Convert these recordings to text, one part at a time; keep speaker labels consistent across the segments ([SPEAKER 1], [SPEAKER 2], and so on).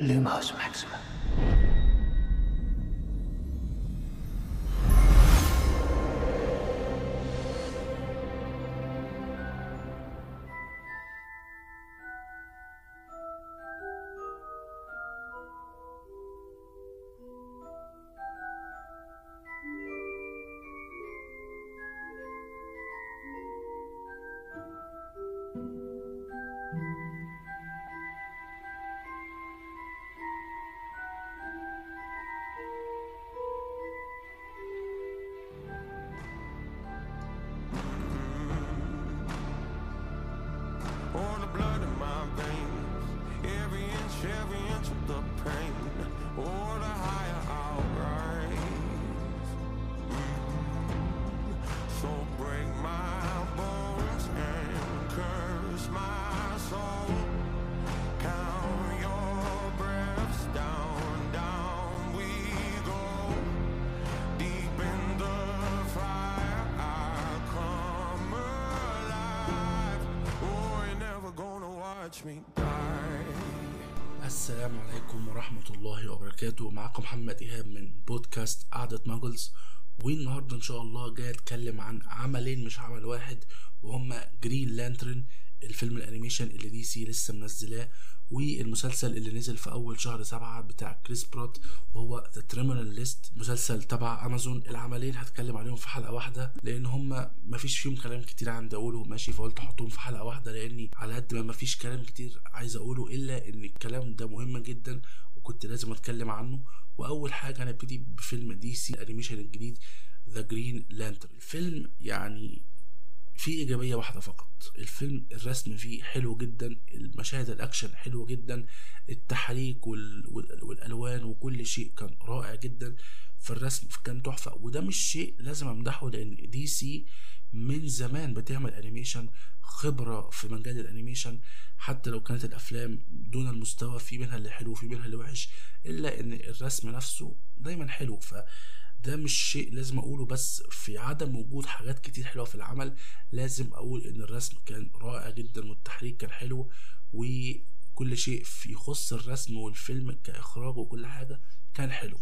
[SPEAKER 1] Lumos Maxima.
[SPEAKER 2] sharing the pain. What I
[SPEAKER 3] السلام عليكم ورحمة الله وبركاته. معكم محمد إيهاب من بودكاست قعدة ماجلز. والنهاردة إن شاء الله جاي أتكلم عن عملين مش عمل واحد وهما Green Lantern الفيلم ال animation اللي DC لسه منزلاه والمسلسل اللي نزل في أول شهر سبعة بتاع كريس برات وهو The Terminal List مسلسل تبع أمازون. العملين هتكلم عليهم في حلقة واحدة لأن هما مفيش فيهم كلام كتير عندي أقوله. ماشي فقلت أحطهم في حلقة واحدة لأني على قد ما مفيش كلام كتير عايز أقوله إلا إن الكلام ده مهم جدا وكنت لازم أتكلم عنه. وأول حاجة هنبتدي بفيلم DC ال animation الجديد The Green Lantern الفيلم يعني في إيجابية واحدة فقط. الفيلم الرسم فيه حلو جدا المشاهد الأكشن حلوة جدا التحريك وال... وال... والألوان وكل شيء كان رائع جدا. في الرسم كان تحفة. وده مش شيء لازم أمدحه لأن DC من زمان بتعمل animation خبرة في مجال ال animation حتى لو كانت الأفلام دون المستوى في منها اللي حلو وفي منها اللي وحش إلا إن الرسم نفسه دايما حلو. ف ده مش شيء لازم أقوله بس في عدم وجود حاجات كتير حلوة في العمل لازم أقول إن الرسم كان رائع جدا والتحريك كان حلو وكل شيء يخص الرسم والفيلم كإخراج وكل حاجة كان حلو.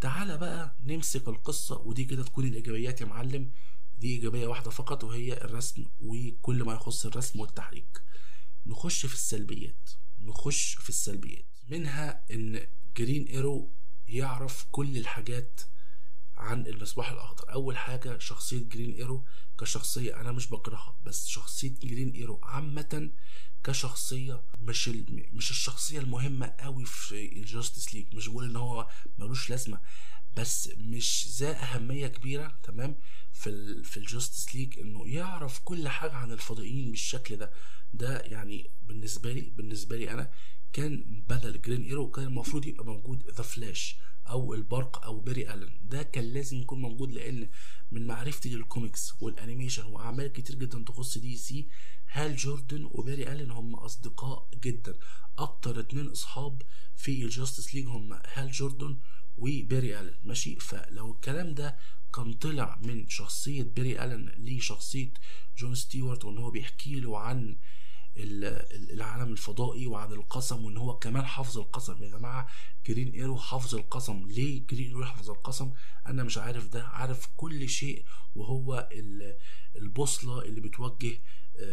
[SPEAKER 3] تعالى بقى نمسك القصة ودي كده تكون الإيجابيات يا معلم. دي إيجابية واحدة فقط وهي الرسم وكل ما يخص الرسم والتحريك. نخش في السلبيات. نخش في السلبيات. منها إن Green Arrow يعرف كل الحاجات عن المصباح الأخضر. أول حاجة شخصية Green Arrow كشخصية أنا مش بكرهها بس شخصية Green Arrow عامة كشخصية مش. مش الشخصية المهمة قوي في ال Justice League مش بقول إن هو ملوش لازمة بس مش ذا أهمية كبيرة تمام في ال... في ال Justice League إنه يعرف كل حاجة عن الفضائيين بالشكل ده. ده يعني بالنسبة لي بالنسبة لي أنا كان بدل Green Arrow كان المفروض يبقى موجود The Flash أو البارق أو بيري ألن. ده كان لازم يكون موجود لأن من معرفتي لل comics وال animation وأعمال كتير جدا تخص DC هال جوردن وبيري ألن هم أصدقاء جدا. أكتر اتنين أصحاب في ال Justice League هم هال جوردن وبيري ألن. ماشي؟ فلو الكلام ده كان طلع من شخصية بيري ألن لشخصية جون ستيوارت وإن هو بيحكي له عن العالم الفضائي وعن القسم وإن هو كمان حافظ القسم. يا جماعة Green Arrow حافظ القسم. ليه Green Arrow يحفظ القسم؟ أنا مش عارف ده. عارف كل شيء وهو البوصلة اللي بتوجه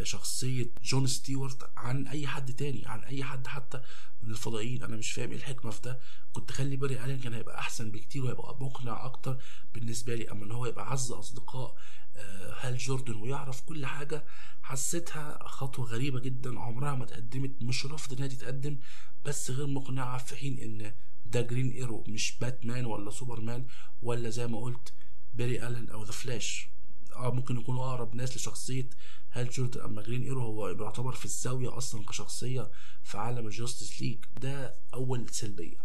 [SPEAKER 3] شخصية جون ستيوارت عن أي حد تاني عن أي حد حتى من الفضائيين. أنا مش فاهم إيه الحكمة في ده. كنت خلي باري ألين كان هيبقى أحسن بكتير وهيبقى مقنع أكتر بالنسبة لي أما إن هو يبقى أعز أصدقاء هال جوردن ويعرف كل حاجة حسيتها خطوة غريبة جدا. عمرها ما اتقدمت مش رافض إنها تتقدم بس غير مقنعة في حين إن ده Green Arrow مش باتمان ولا سوبرمان ولا زي ما قلت بيري الن أو The Flash. آه ممكن يكونوا أقرب ناس لشخصية هال جوردن اما Green Arrow. هو بيعتبر في الزاوية أصلا كشخصية في عالم ال Justice League. ده أول سلبية.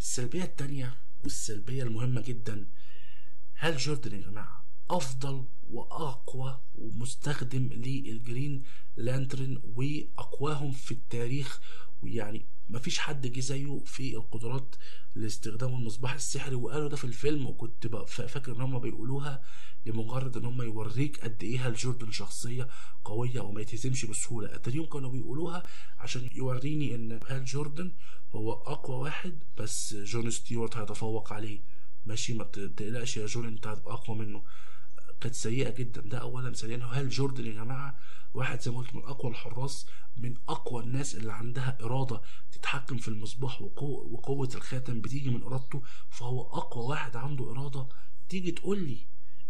[SPEAKER 3] السلبية التانية والسلبية المهمة جدا هال جوردن يا جماعة أفضل وأقوى مستخدم لل Green Lantern وأقواهم في التاريخ. ويعني مفيش حد جه زيه في القدرات لاستخدام المصباح السحري وقالوا ده في الفيلم وكنت فاكر إن هم بيقولوها لمجرد إن هم يوريك قد إيه هال جوردن شخصية قوية وما يتهزمش بسهولة. اتاريهم كانوا بيقولوها عشان يوريني إن هال جوردن هو أقوى واحد بس جون ستيوارت هيتفوق عليه. ماشي ما تقلقش يا جون أنت أقوى منه. كانت سيئة جدا. ده اولا. ثانيا هال جوردن يا جماعة واحد زي ما قلت من أقوى الحراس من أقوى الناس اللي عندها إرادة تتحكم في المصباح وقوة الخاتم بتيجي من إرادته فهو أقوى واحد عنده إرادة؟ تيجي تقول لي.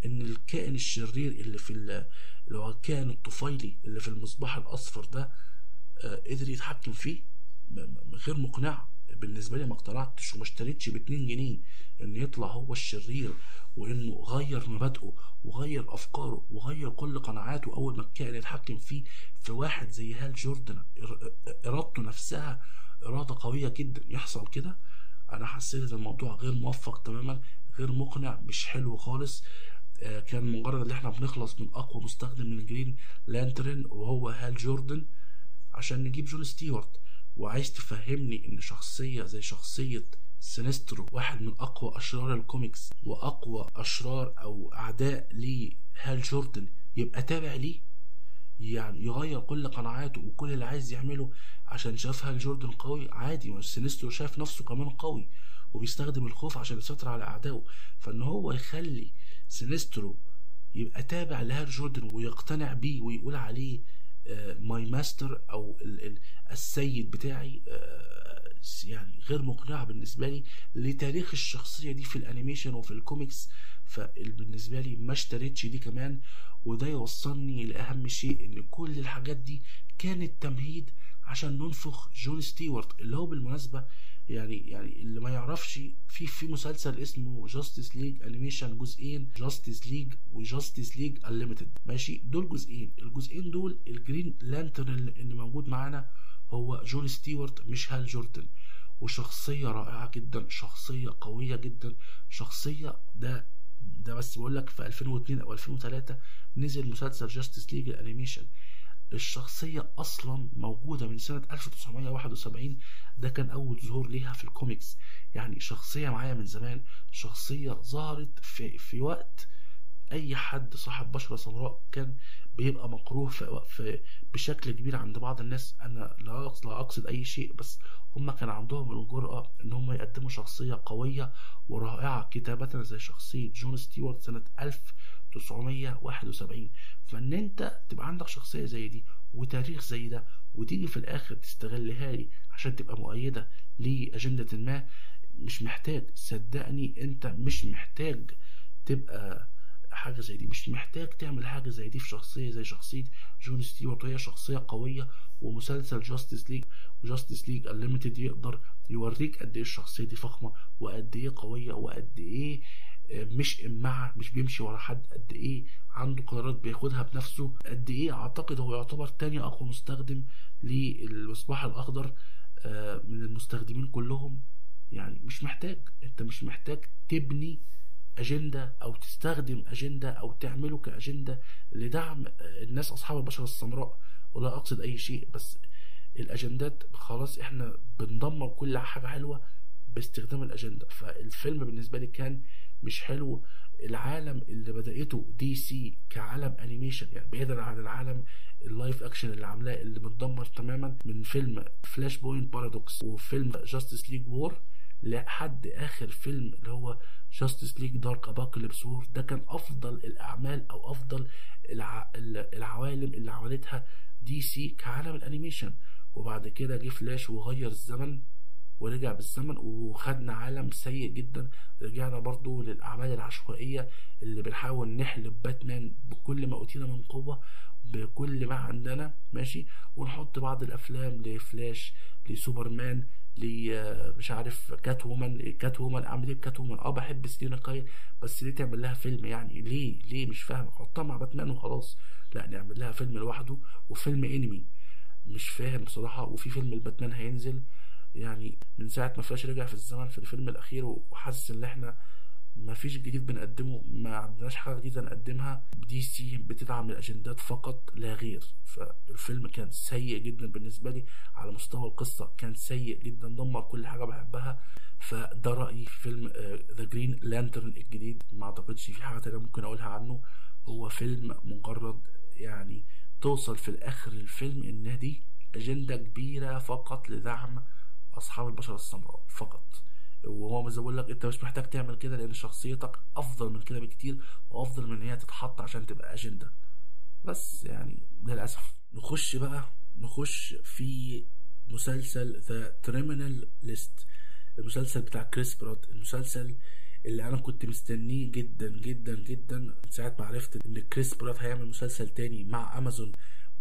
[SPEAKER 3] إن الكائن الشرير اللي في ال- اللي هو الكائن الطفيلي اللي في المصباح الأصفر ده آه، قدر يتحكم فيه غير مقنعة. بالنسبة لي ما اقتنعتش وما اشتريتش ب 2 جنيه إن يطلع هو الشرير وانه غير مبادئه وغير أفكاره وغير كل قناعاته أول ما الكائن يتحكم فيه في واحد زي هال جوردن. إرادته نفسها إرادة قوية جدا يحصل كده. أنا حسيت إن الموضوع غير موفق تماما غير مقنع مش حلو خالص. كان مجرد إن إحنا بنخلص من أقوى مستخدم من Green Lantern وهو هال جوردن عشان نجيب جون ستيوارت. وعايز تفهمني إن شخصية زي شخصية سينسترو واحد من أقوى أشرار الكوميكس وأقوى أشرار أو أعداء لهال جوردن يبقى تابع ليه؟ يعني يغير كل قناعاته وكل اللي عايز يعمله عشان شاف هال جوردن قوي؟ عادي سينسترو شاف نفسه كمان قوي وبيستخدم الخوف عشان يسيطر على أعدائه. فإن هو يخلي سينسترو يبقى تابع لهال جوردن ويقتنع بيه ويقول عليه my master أو ال- ال- السيد بتاعي آه، يعني غير مقنعة بالنسبة لي لتاريخ الشخصية دي في ال animation وفي الكوميكس. فبالنسبة لي ما اشتريتش دي كمان وده يوصلني لأهم شيء إن كل الحاجات دي كانت تمهيد عشان ننفخ جون ستيوارت اللي هو بالمناسبة يعني يعني اللي ما يعرفش في في مسلسل اسمه Justice League animation جزئين Justice League و Justice League Unlimited ماشي؟ دول جزئين. الجزئين دول ال Green Lantern اللي موجود معانا هو جون ستيوارت مش هال جوردن. وشخصية رائعة جدا شخصية قوية جدا. شخصية ده ده بس بقول لك في 2002 أو 2003 نزل مسلسل Justice League ال animation الشخصية أصلا موجودة من سنة 1971 ده كان أول ظهور ليها في الكوميكس. يعني شخصية معايا من زمان شخصية ظهرت في, في وقت أي حد صاحب بشرة سمراء كان بيبقى مكروه في, في بشكل كبير عند بعض الناس. أنا لا أقصد, لا أقصد أي شيء بس هم كان عندهم الجرأة إن هم يقدموا شخصية قوية ورائعة. كتابة زي شخصية جون ستيوارت سنة 1971 فإن أنت تبقى عندك شخصية زي دي وتاريخ زي ده وتيجي في الآخر تستغلها لي عشان تبقى مؤيدة لأجندة ما مش محتاج صدقني أنت مش محتاج تبقى حاجة زي دي. مش محتاج تعمل حاجة زي دي في شخصية زي شخصية جون ستيوارت. وهي شخصية قوية ومسلسل Justice League و Justice League Unlimited يقدر يوريك قد إيه الشخصية دي فخمة وقد إيه قوية وقد إيه مش إمعة مش بيمشي ورا حد قد إيه عنده قرارات بياخدها بنفسه قد إيه. أعتقد هو يعتبر تاني أقوى مستخدم للمصباح الأخضر آه، من المستخدمين كلهم. يعني مش محتاج أنت مش محتاج تبني أجندة أو تستخدم أجندة أو تعمله كأجندة لدعم آه، الناس أصحاب البشرة السمراء. ولا أقصد أي شيء بس الأجندات خلاص إحنا بندمر كل حاجة حلوة باستخدام الأجندة. فالفيلم بالنسبة لي كان مش حلو. العالم اللي بدأته دي سي كعالم animation يعني بعيدا عن العالم ال live action اللي عاملاه اللي متدمر تماما من فيلم Flashpoint Paradox وفيلم Justice League War لحد آخر فيلم اللي هو Justice League Dark Apokolips War ده كان أفضل الأعمال أو أفضل الع... العوالم اللي عملتها دي سي كعالم ال animation وبعد كده جه فلاش وغير الزمن. ورجع بالزمن وخدنا عالم سيء جدا. رجعنا برضو للأعمال العشوائية اللي بنحاول نحلب باتمان بكل ما أوتينا من قوة بكل ما عندنا ماشي؟ ونحط بعض الأفلام لفلاش لسوبرمان ل مش عارف كات وومن كات وومن أعمل إيه؟ بكات وومن آه بحب سيلينا كايل بس ليه تعمل لها فيلم يعني؟ ليه؟ ليه؟ مش فاهم حطها مع باتمان وخلاص. لا نعمل لها فيلم لوحده وفيلم أنمي. مش فاهم بصراحة. وفي فيلم الباتمان هينزل. يعني من ساعة ما فلاش رجع في الزمن في الفيلم الأخير وحاسس إن إحنا ما فيش جديد بنقدمه ما عندناش حاجة جديدة نقدمها. دي سي بتدعم الأجندات فقط لا غير. فالفيلم كان سيء جدا بالنسبة لي على مستوى القصة كان سيء جدا دمر كل حاجة بحبها. فده رأيي في فيلم The Green Lantern الجديد. ما أعتقدش في حاجة تانية ممكن أقولها عنه. هو فيلم مجرد يعني توصل في الآخر الفيلم إن دي أجندة كبيرة فقط لدعم أصحاب البشره السمراء فقط. وهو زي بقول لك أنت مش محتاج تعمل كده لأن شخصيتك أفضل من كده بكتير وأفضل من إن هي تتحط عشان تبقى أجندة. بس يعني للأسف. نخش بقى نخش في مسلسل The Terminal List المسلسل بتاع كريس برات. المسلسل اللي أنا كنت مستنيه جدا جدا جدا من ساعة ما عرفت إن كريس برات هيعمل مسلسل تاني مع أمازون.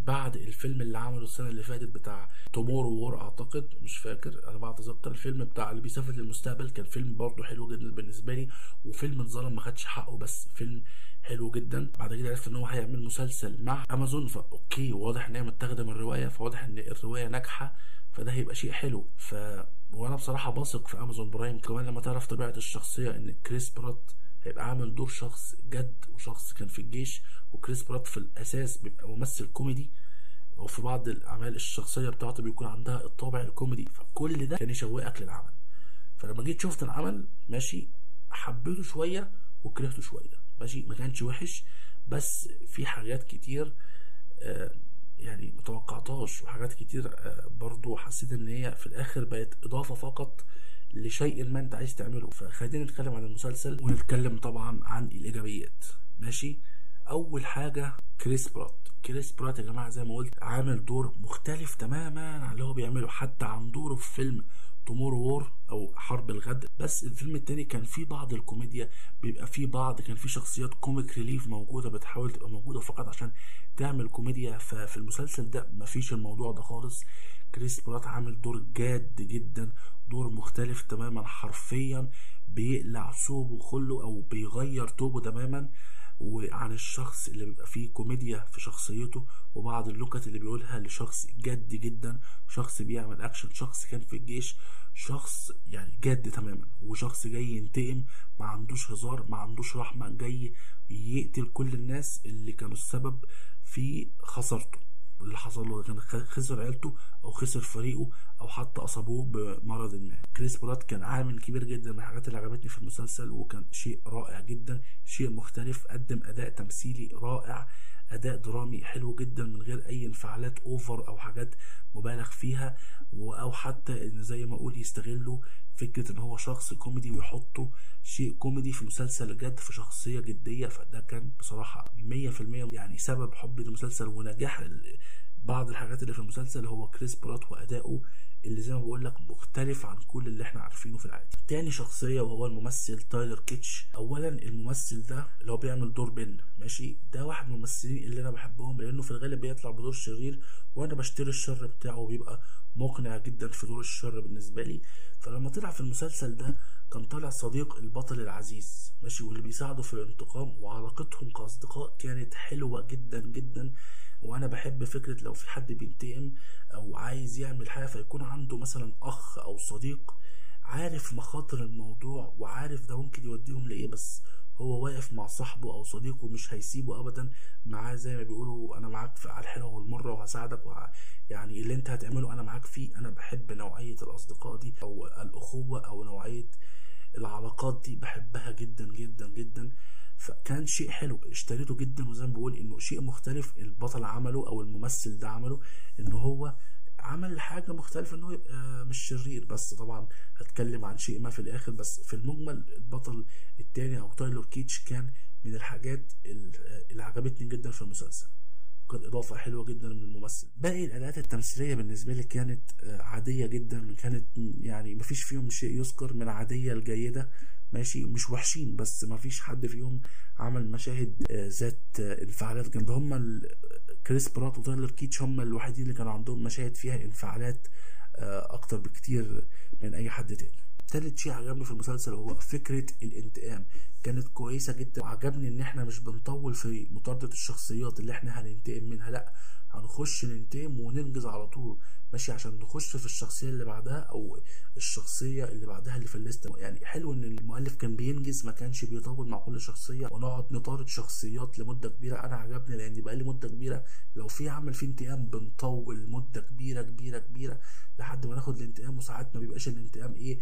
[SPEAKER 3] بعد الفيلم اللي عمله السنة اللي فاتت بتاع Tomorrow War أعتقد مش فاكر أنا بتذكر الفيلم بتاع اللي بيسافر للمستقبل كان فيلم برضه حلو جدا بالنسبة لي وفيلم اتظلم ما خدش حقه بس فيلم حلو جدا. بعد كده عرفت إن هو هيعمل مسلسل مع امازون ف okay واضح إن هي متاخدة من الرواية فواضح إن الرواية ناجحة فده هيبقى شيء حلو. ف وأنا بصراحة بثق في امازون برايم كمان لما تعرف طبيعة الشخصية إن كريس برات هيبقى عامل دور شخص جد وشخص كان في الجيش وكريس برات في الأساس بيبقى ممثل كوميدي وفي بعض الأعمال الشخصية بتاعته بيكون عندها الطابع الكوميدي فكل ده كان يشوقك للعمل. فلما جيت شفت العمل ماشي حبيته شوية وكرهته شوية ماشي ما كانش وحش بس في حاجات كتير آه يعني متوقعتهاش وحاجات كتير آه برضو حسيت إن هي في الآخر بقت إضافة فقط لشيء ما انت عايز تعمله. فخلينا نتكلم عن المسلسل ونتكلم طبعا عن الإيجابيات. ماشي؟ أول حاجة كريس برات. كريس برات يا جماعة زي ما قلت عامل دور مختلف تماما عن اللي هو بيعمله حتى عن دوره في فيلم Tomorrow War أو حرب الغد. بس الفيلم التاني كان فيه بعض الكوميديا بيبقى فيه بعض كان فيه شخصيات comic relief موجودة بتحاول تبقى موجودة فقط عشان تعمل كوميديا. ففي المسلسل ده مفيش الموضوع ده خالص. كريس برات عامل دور جاد جدا دور مختلف تماما حرفيا بيقلع ثوبه كله أو بيغير توبه تماما وعن الشخص اللي بيبقى فيه كوميديا في شخصيته وبعض النكات اللي بيقولها لشخص جد جدا شخص بيعمل أكشن شخص كان في الجيش شخص يعني جد تماما وشخص جاي ينتقم ما عندوش هزار ما عندوش رحمة جاي يقتل كل الناس اللي كانوا السبب في خسارته. اللي حصل له كان خسر عيلته أو خسر فريقه أو حتى أصابوه بمرض ما. كريس برات كان عامل كبير جدا من الحاجات اللي عجبتني في المسلسل وكان شيء رائع جدا شيء مختلف قدم أداء تمثيلي رائع. أداء درامي حلو جدا من غير أي انفعالات over أو حاجات مبالغ فيها أو حتى إن زي ما أقول يستغلوا فكرة إن هو شخص كوميدي ويحطوا شيء كوميدي في مسلسل جد في شخصية جدية. فده كان بصراحة 100% يعني سبب حبي للمسلسل ونجاح بعض الحاجات اللي في المسلسل هو كريس برات وأداؤه اللي زي ما بقول لك مختلف عن كل اللي إحنا عارفينه في العادي. تاني شخصية وهو الممثل تايلر كيتش. اولا الممثل ده اللي هو بيعمل دور بن ماشي؟ ده واحد من الممثلين اللي أنا بحبهم لأنه في الغالب بيطلع بدور شرير وأنا بشتري الشر بتاعه وبيبقى مقنع جدا في دور الشر بالنسبة لي. فلما طلع في المسلسل ده كان طالع صديق البطل العزيز ماشي؟ واللي بيساعده في الانتقام وعلاقتهم كأصدقاء كانت حلوة جدا جدا. وأنا بحب فكرة لو في حد بينتقم أو عايز يعمل حاجة فيكون عنده مثلا أخ أو صديق عارف مخاطر الموضوع وعارف ده ممكن يوديهم لإيه بس هو واقف مع صاحبه أو صديقه مش هيسيبه ابدا معاه زي ما بيقولوا أنا معاك في على الحلوة والمرة وهساعدك وه... يعني اللي أنت هتعمله أنا معاك فيه. أنا بحب نوعية الأصدقاء دي أو الأخوة أو نوعية العلاقات دي بحبها جدا جدا جدا. فكان شيء حلو. اشتريته جدا وزي ما بقول إنه شيء مختلف البطل عمله أو الممثل ده عمله انه هو عمل حاجة مختلفة انه يبقى مش شرير بس. طبعا هتكلم عن شيء ما في الآخر بس في المجمل البطل التاني أو تايلور كيتش كان من الحاجات اللي عجبتني جدا في المسلسل. كانت إضافة حلوة جدا من الممثل. باقي الأداءات التمثيلية بالنسبة لي كانت عادية جدا كانت يعني مفيش فيهم شيء يذكر من عادية الجيدة. ماشي مش وحشين بس ما فيش حد فيهم عمل مشاهد ذات انفعالات جامدة. هم كريس برات وتايلر كيتش هم الوحيدين اللي كانوا عندهم مشاهد فيها انفعالات أكتر بكتير من أي حد تاني. تالت شيء عجبني في المسلسل هو فكرة الانتقام. كانت كويسة جدا. وعجبني إن إحنا مش بنطول في مطاردة الشخصيات اللي إحنا هننتقم منها. لأ هنخش ننتقم وننجز على طول. ماشي عشان نخش في الشخصية اللي بعدها أو الشخصية اللي بعدها اللي في الليستة. يعني حلو إن المؤلف كان بينجز ما كانش بيطول مع كل شخصية ونقعد نطارد شخصيات لمدة كبيرة. أنا عجبني لأن بقى لي مدة كبيرة. لو في عمل فيه انتقام بنطول مدة كبيرة كبيرة كبيرة لحد ما ناخد الانتقام. وساعات ما بيبقاش الانتقام إيه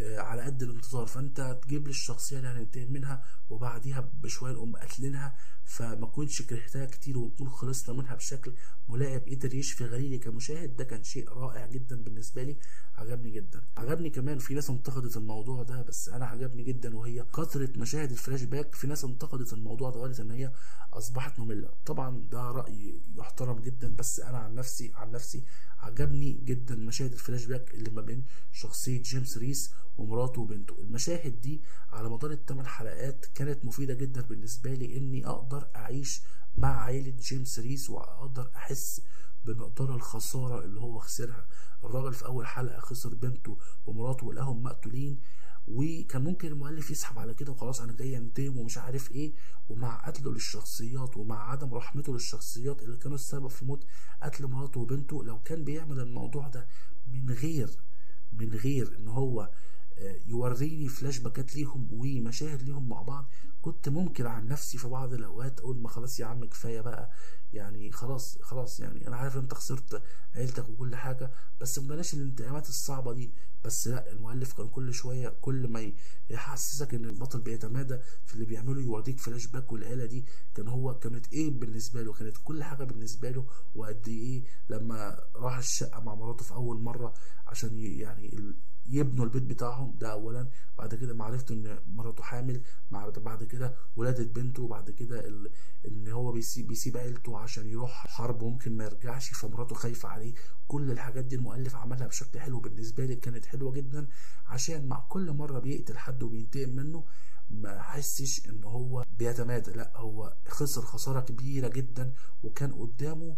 [SPEAKER 3] آه، على قد الانتظار. فأنت تجيب لي الشخصية اللي هننتقم منها وبعديها بشوية نقوم قاتلينها. فما كنتش كرهتها كتير ونكون خلصنا منها بشكل ملائم قدر يشفي غليلي كمشاهد. ده كان شيء رائع جدا بالنسبة لي عجبني جدا. عجبني كمان في ناس انتقدت الموضوع ده بس أنا عجبني جدا وهي كثرة مشاهد الفلاش باك. في ناس انتقدت الموضوع ده وقالت إن هي أصبحت مملة. طبعا ده رأي يحترم جدا بس أنا عن نفسي عن نفسي عجبني جدا مشاهد الفلاش باك اللي ما بين شخصية جيمس ريس ومراته وبنته. المشاهد دي على مدار الثمان حلقات كانت مفيدة جدا بالنسبة لي إني أقدر أعيش مع عائله جيمس ريس وأقدر أحس بمقدار الخسارة اللي هو خسرها. الراجل في أول حلقة خسر بنته ومراته ولقاهم مقتولين وكان ممكن المؤلف يسحب على كده وخلاص أنا جاي انتقم ومش عارف إيه. ومع قتله للشخصيات ومع عدم رحمته للشخصيات اللي كانوا السبب في موت قتل مراته وبنته لو كان بيعمل الموضوع ده من غير من غير إن هو يوريني فلاش باكات ليهم ومشاهد ليهم مع بعض. كنت ممكن عن نفسي في بعض الأوقات. أقول ما خلاص يا عم كفاية بقى. يعني خلاص خلاص يعني أنا عارف أنت خسرت عيلتك وكل حاجة بس بلاش الانتقامات الصعبة دي. بس لأ المؤلف كان كل شوية كل ما يحسسك إن البطل بيتمادى في اللي بيعمله يوريك فلاش باك والآلة دي. كان هو كانت إيه بالنسبة له؟ كانت كل حاجة بالنسبة له وقد إيه لما راح الشقة مع مراته في أول مرة عشان يعني يبنوا البيت بتاعهم. ده اولا. بعد كده معرفته إن مراته حامل. بعد كده ولاده بنته. وبعد كده ال... إن هو بيسيب بيسيب عيلته عشان يروح حرب ممكن ما يرجعش. فمراته خايفة عليه. كل الحاجات دي المؤلف عملها بشكل حلو. بالنسبة لي كانت حلوة جدا. عشان مع كل مرة بيقتل حد وبينتقم منه ما حسش إن هو بيتمادى. لأ هو خسر خسارة كبيرة جدا. وكان قدامه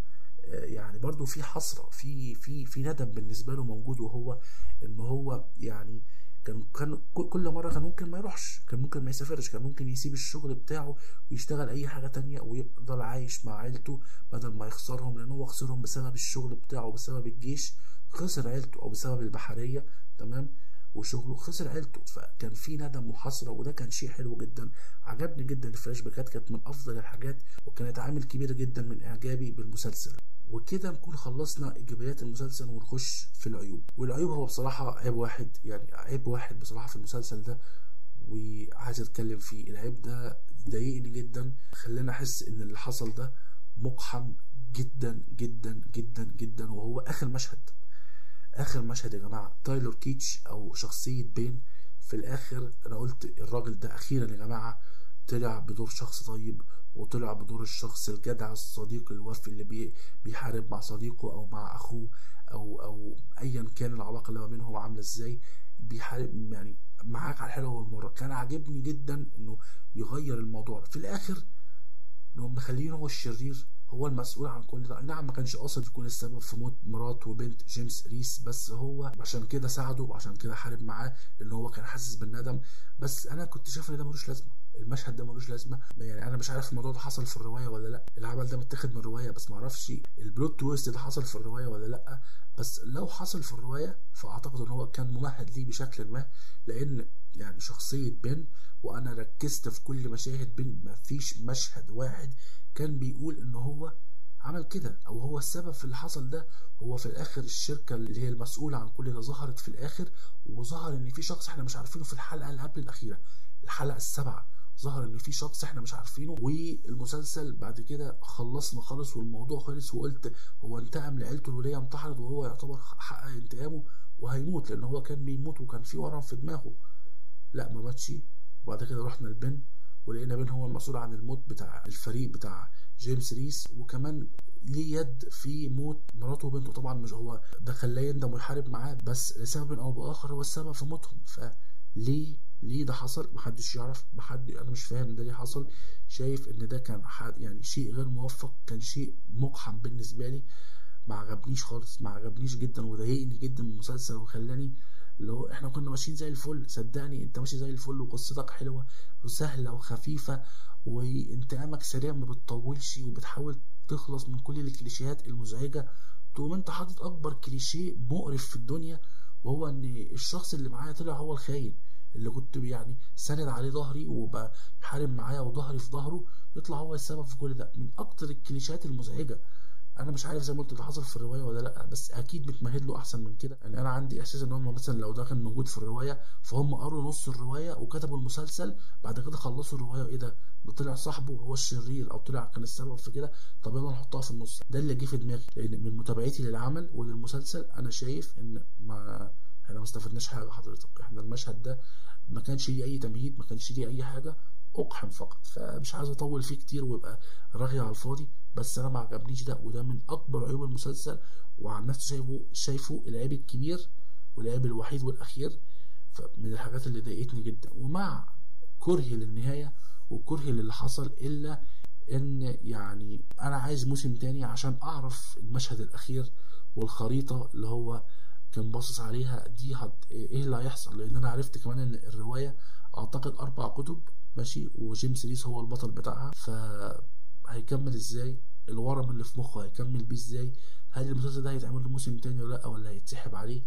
[SPEAKER 3] يعني برضو في حسرة في في في ندم بالنسبة له موجود وهو إن هو يعني كان كان كل مرة كان ممكن ما يروحش كان ممكن ما يسافرش كان ممكن يسيب الشغل بتاعه ويشتغل أي حاجة تانية ويفضل عايش مع عيلته بدل ما يخسرهم لأن هو خسرهم بسبب الشغل بتاعه بسبب الجيش خسر عيلته أو بسبب البحرية تمام؟ وشغله خسر عيلته فكان في ندم وحسرة وده كان شيء حلو جدا. عجبني جدا الفلاش باكات كانت من أفضل الحاجات وكانت عامل كبير جدا من إعجابي بالمسلسل. وكده نكون خلصنا ايجابيات المسلسل ونخش في العيوب. والعيوب هو بصراحة عيب واحد يعني عيب واحد بصراحة في المسلسل ده وعايز أتكلم فيه. العيب ده ضايقني جدا خلاني أحس إن اللي حصل ده مقحم جدا جدا جدا جدا وهو آخر مشهد. آخر مشهد يا جماعة. تايلور كيتش أو شخصية بن في الآخر أنا قلت الراجل ده أخيرا يا جماعة طلع بدور شخص طيب وطلع بدور الشخص الجدع الصديق الوفي اللي بي بيحارب مع صديقه أو مع أخوه أو أو ايا كان العلاقة اللي ما بينهم عاملة إزاي بيحارب يعني معاك على الحلوة والمرة. كان عاجبني جدا إنه يغير الموضوع في الآخر انهم مخلينه هو الشرير هو المسؤول عن كل ده. نعم ما كانش قاصد يكون السبب في موت مرات وبنت جيمس ريس بس هو عشان كده ساعده وعشان كده حارب معاه لأن هو كان حاسس بالندم. بس أنا كنت شايف إن ده ملوش لازمة. المشهد ده ملوش لازمة. يعني أنا مش عارف الموضوع ده حصل في الرواية ولا لأ. العمل ده متاخد من الرواية بس ما أعرفش البلوت تويست ده حصل في الرواية ولا لأ. بس لو حصل في الرواية فأعتقد إن هو كان ممهد ليه بشكل ما لأن يعني شخصية بن وأنا ركزت في كل مشاهد بن ما فيش مشهد واحد كان بيقول إن هو عمل كده أو هو السبب في اللي حصل ده. هو في الآخر الشركة اللي هي المسؤولة عن كل ده ظهرت في الآخر وظهر إن في شخص إحنا مش عارفينه في الحلقة اللي قبل الأخيرة الحلقة السابعة. ظهر إن في شخص إحنا مش عارفينه والمسلسل بعد كده خلصنا خالص والموضوع خلص وقلت هو انتقم لعيلته الولية انتحرت وهو يعتبر حقق انتقامه وهيموت لأن هو كان بيموت وكان في ورم في دماغه. لا ما ماتش. وبعد كده رحنا لبن ولقينا بن هو المسؤول عن الموت بتاع الفريق بتاع جيمس ريس وكمان ليه يد في موت مراته وبنته. طبعا مش هو ده خلاه يندم ويحارب معاه بس لسبب أو بآخر هو السبب في موتهم. فليه ليه ده حصل؟ محدش يعرف محد أنا مش فاهم ده ليه حصل. شايف إن ده كان حد يعني شيء غير موفق كان شيء مقحم بالنسبة لي. ما عجبنيش خالص ما عجبنيش جدا وضايقني جدا المسلسل وخلاني اللي هو إحنا كنا ماشيين زي الفل. صدقني أنت ماشي زي الفل وقصتك حلوة وسهلة وخفيفة وانتقامك سريع ما بتطولش وبتحاول تخلص من كل الكليشيهات المزعجة. تقوم أنت حاطط أكبر كليشيه مقرف في الدنيا وهو إن الشخص اللي معايا طلع هو الخاين. اللي كنت يعني ساند عليه ظهري وبحارب معايا وظهري في ظهره يطلع هو السبب في كل ده. من أكتر الكليشيهات المزعجة أنا مش عارف زي ما قلت ده حصل في الرواية ولا لأ بس أكيد متمهد له أحسن من كده. يعني أنا عندي إحساس إن هم مثلا لو ده كان موجود في الرواية فهم قروا نص الرواية وكتبوا المسلسل بعد كده خلصوا الرواية. إيه ده؟ ده طلع صاحبه هو الشرير أو طلع كان السبب في كده. طب يلا نحطها في النص. ده اللي جه في دماغي لأن من متابعتي للعمل وللمسلسل أنا شايف إن ما إحنا ما استفدناش حاجة حضرتك. إحنا المشهد ده ما كانش ليه أي تمهيد ما كانش ليه أي حاجة أقحم فقط. فمش عايز أطول فيه كتير ويبقى رغي على الفاضي بس أنا ما عجبنيش ده وده من أكبر عيوب المسلسل وعن نفسي شايفه شايفه العيب الكبير والعيب الوحيد والأخير من الحاجات اللي ضايقتني جدا. ومع كرهي للنهاية وكرهي للي حصل إلا إن يعني أنا عايز موسم تاني عشان أعرف المشهد الأخير والخريطة اللي هو كان باصص عليها دي هت... إيه اللي هيحصل؟ لأن أنا عرفت كمان إن الرواية أعتقد أربع كتب ماشي؟ وجيمس ريس هو البطل بتاعها. فهيكمل إزاي؟ الورم اللي في مخه هيكمل بيه إزاي؟ هل المسلسل ده هيتعمل له موسم تاني ولا لأ؟ ولا هيتسحب عليه؟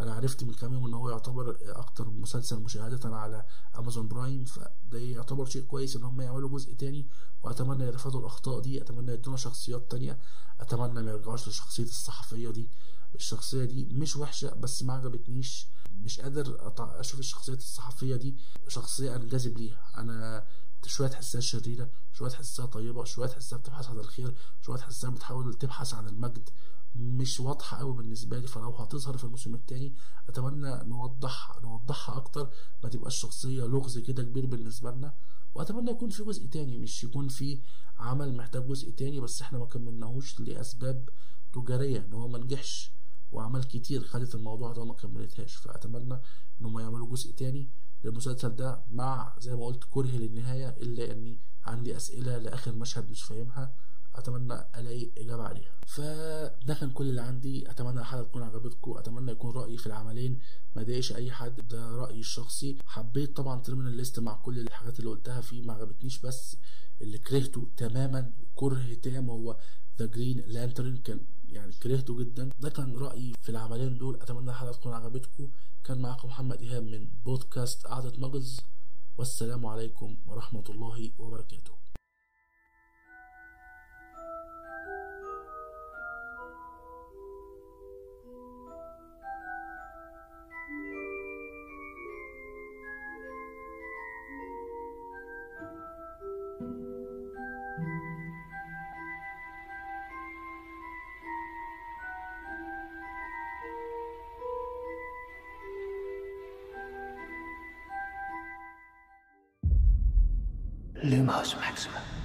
[SPEAKER 3] أنا عرفت من كام يوم إن هو يعتبر أكتر مسلسل مشاهدة على أمازون برايم فده يعتبر شيء كويس إن هم يعملوا جزء تاني. وأتمنى يتفادوا الأخطاء دي أتمنى يدونا شخصيات تانية أتمنى ما يرجعوش لشخصية الصحفية دي. الشخصية دي مش وحشة بس ما عجبتنيش. مش قادر أشوف الشخصية الصحفية دي شخصية انجذب ليها. أنا شوية تحسها شريرة شوية تحسها طيبة شوية تحسها بتبحث عن الخير شوية تحسها بتحاول تبحث عن المجد. مش واضحة قوي بالنسبة لي فلو هتظهر في الموسم التاني أتمنى نوضح نوضحها أكتر. ما تبقاش شخصية لغز كده كبير بالنسبة لنا. وأتمنى يكون في جزء تاني مش يكون في عمل محتاج جزء تاني بس إحنا ما كملناهوش لأسباب تجارية إن هو ما نجحش. وأعمال كتير خدت الموضوع ده وما كملتهاش. فأتمنى إن هم يعملوا جزء تاني للمسلسل ده مع زي ما قلت كره للنهاية إلا إني عندي أسئلة لآخر مشهد مش فاهمها. أتمنى ألاقي إجابة عليها. فده كان كل اللي عندي. أتمنى الحلقة تكون عجبتكم. أتمنى يكون رأيي في العملين. ما ضايقش أي حد. ده رأيي الشخصي. حبيت طبعا Terminal List مع كل الحاجات اللي قلتها فيه. ما عجبتنيش بس اللي كرهته تماما. كره تام هو The Green Lantern كان يعني كرهته جدا. ده كان رأيي في العملين دول. أتمنى الحلقة تكون عجبتكم. كان معاكم محمد إيهاب من بودكاست قعدة ماجلز. والسلام عليكم ورحمة الله وبركاته.
[SPEAKER 1] most maximum.